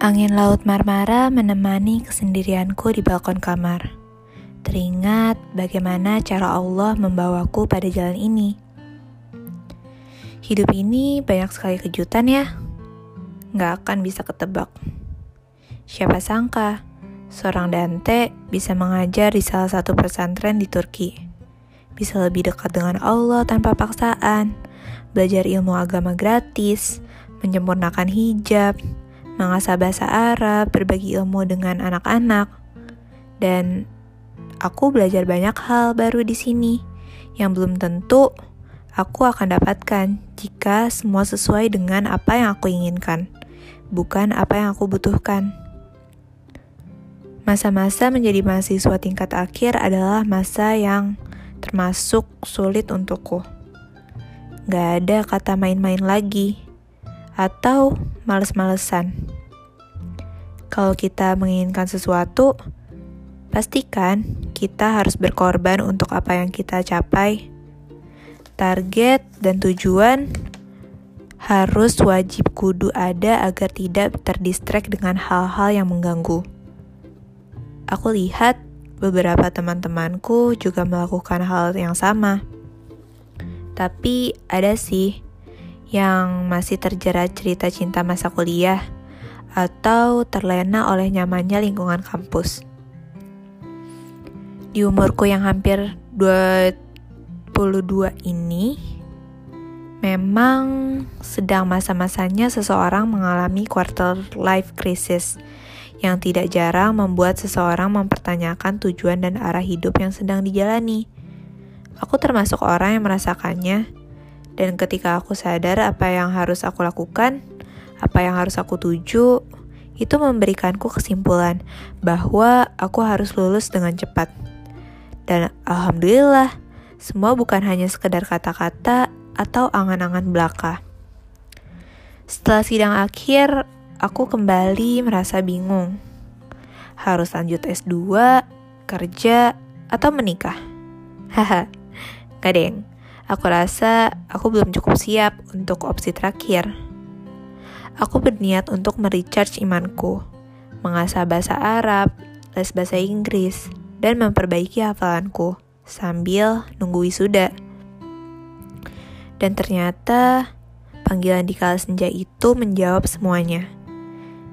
Angin laut marmara menemani kesendirianku di balkon kamar. Teringat bagaimana cara Allah membawaku pada jalan ini. Hidup ini banyak sekali kejutan ya. Nggak akan bisa ketebak. Siapa sangka, seorang Dante bisa mengajar di salah satu pesantren di Turki. Bisa lebih dekat dengan Allah tanpa paksaan, belajar ilmu agama gratis, menyempurnakan hijab, mengasah bahasa Arab, berbagi ilmu dengan anak-anak. Dan aku belajar banyak hal baru di sini yang belum tentu aku akan dapatkan jika semua sesuai dengan apa yang aku inginkan, bukan apa yang aku butuhkan. Masa-masa menjadi mahasiswa tingkat akhir adalah masa yang termasuk sulit untukku. Gak ada kata main-main lagi, atau males-malesan. Kalau kita menginginkan sesuatu, pastikan kita harus berkorban untuk apa yang kita capai. Target dan tujuan harus wajib kudu ada agar tidak terdistract dengan hal-hal yang mengganggu. Aku lihat beberapa teman-temanku juga melakukan hal yang sama. Tapi ada sih yang masih terjerat cerita cinta masa kuliah atau terlena oleh nyamannya lingkungan kampus. Di umurku yang hampir 22 ini, memang sedang masa-masanya seseorang mengalami quarter life crisis yang tidak jarang membuat seseorang mempertanyakan tujuan dan arah hidup yang sedang dijalani. Aku termasuk orang yang merasakannya, dan ketika aku sadar apa yang harus aku lakukan, apa yang harus aku tuju, itu memberikanku kesimpulan bahwa aku harus lulus dengan cepat. Dan alhamdulillah, semua bukan hanya sekedar kata-kata atau angan-angan belaka. Setelah sidang akhir, aku kembali merasa bingung. Harus lanjut S2, kerja, atau menikah? Haha, gak deng. Aku rasa aku belum cukup siap untuk opsi terakhir. Aku berniat untuk merecharge imanku, mengasah bahasa Arab, les bahasa Inggris, dan memperbaiki hafalanku sambil nunggu wisuda. Dan ternyata panggilan di kala senja itu menjawab semuanya.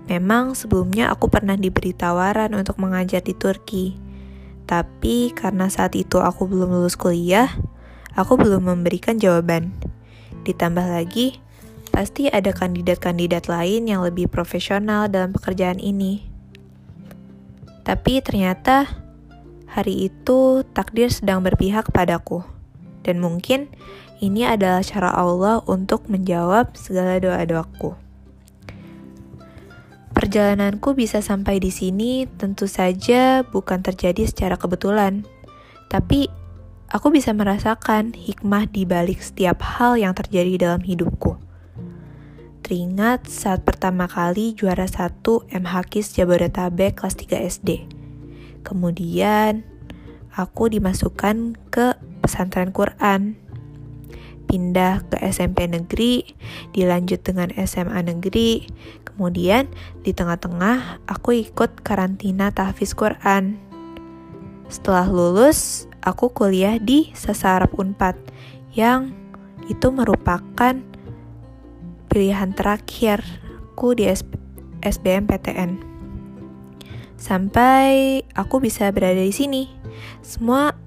Memang sebelumnya aku pernah diberi tawaran untuk mengajar di Turki. Tapi karena saat itu aku belum lulus kuliah, aku belum memberikan jawaban. Ditambah lagi, pasti ada kandidat-kandidat lain yang lebih profesional dalam pekerjaan ini. Tapi ternyata hari itu takdir sedang berpihak padaku. Dan mungkin ini adalah cara Allah untuk menjawab segala doa-doaku. Perjalananku bisa sampai di sini tentu saja bukan terjadi secara kebetulan, tapi aku bisa merasakan hikmah di balik setiap hal yang terjadi dalam hidupku. Teringat saat pertama kali juara satu MHKIS Jabodetabek kelas 3 SD. Kemudian, aku dimasukkan ke pesantren Quran pindah ke SMP negeri, dilanjut dengan SMA negeri, kemudian di tengah-tengah aku ikut karantina tahfiz Quran. Setelah lulus, aku kuliah di Sasarap Unpad yang itu merupakan pilihan terakhirku di SBMPTN. Sampai aku bisa berada di sini, semua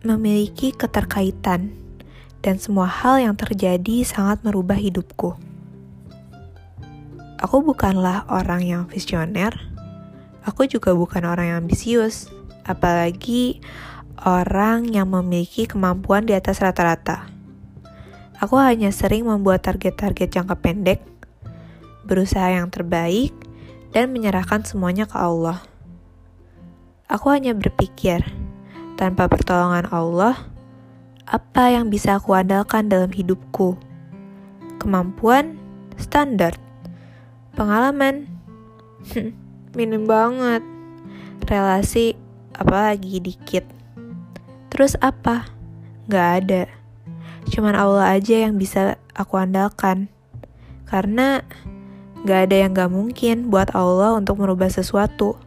memiliki keterkaitan dan semua hal yang terjadi sangat merubah hidupku. Aku bukanlah orang yang visioner, aku juga bukan orang yang ambisius, apalagi orang yang memiliki kemampuan di atas rata-rata. Aku hanya sering membuat target-target jangka pendek, berusaha yang terbaik, dan menyerahkan semuanya ke Allah. Aku hanya berpikir, tanpa pertolongan Allah, apa yang bisa aku andalkan dalam hidupku. Kemampuan standar. Pengalaman minim banget. Relasi apalagi dikit. Terus apa? Gak ada. Cuman Allah aja yang bisa aku andalkan. Karena Gak ada yang gak mungkin buat Allah untuk merubah sesuatu.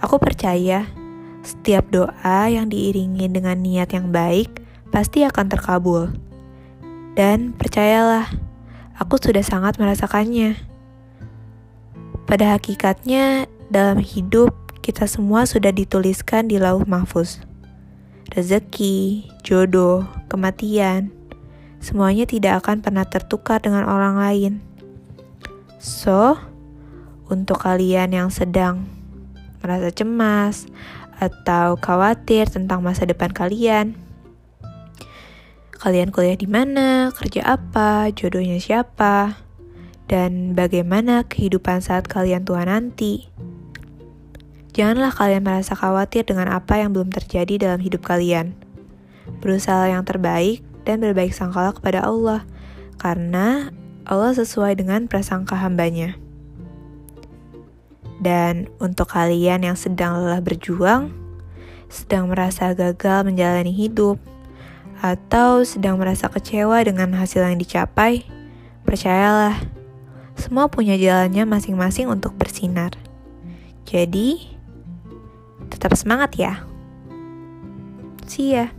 Aku percaya setiap doa yang diiringi dengan niat yang baik pasti akan terkabul. Dan percayalah, aku sudah sangat merasakannya. Pada hakikatnya, dalam hidup kita semua sudah dituliskan di lauh mahfuz. Rezeki, jodoh, kematian, semuanya tidak akan pernah tertukar dengan orang lain. So, untuk kalian yang sedang merasa cemas atau khawatir tentang masa depan kalian, kalian kuliah di mana, kerja apa, jodohnya siapa, dan bagaimana kehidupan saat kalian tua nanti. Janganlah kalian merasa khawatir dengan apa yang belum terjadi dalam hidup kalian. Berusaha yang terbaik dan berbaik sangkalah kepada Allah, karena Allah sesuai dengan prasangka hambanya. Dan untuk kalian yang sedang lelah berjuang, sedang merasa gagal menjalani hidup, atau sedang merasa kecewa dengan hasil yang dicapai, percayalah, semua punya jalannya masing-masing untuk bersinar. Jadi, Tetap semangat ya. See ya.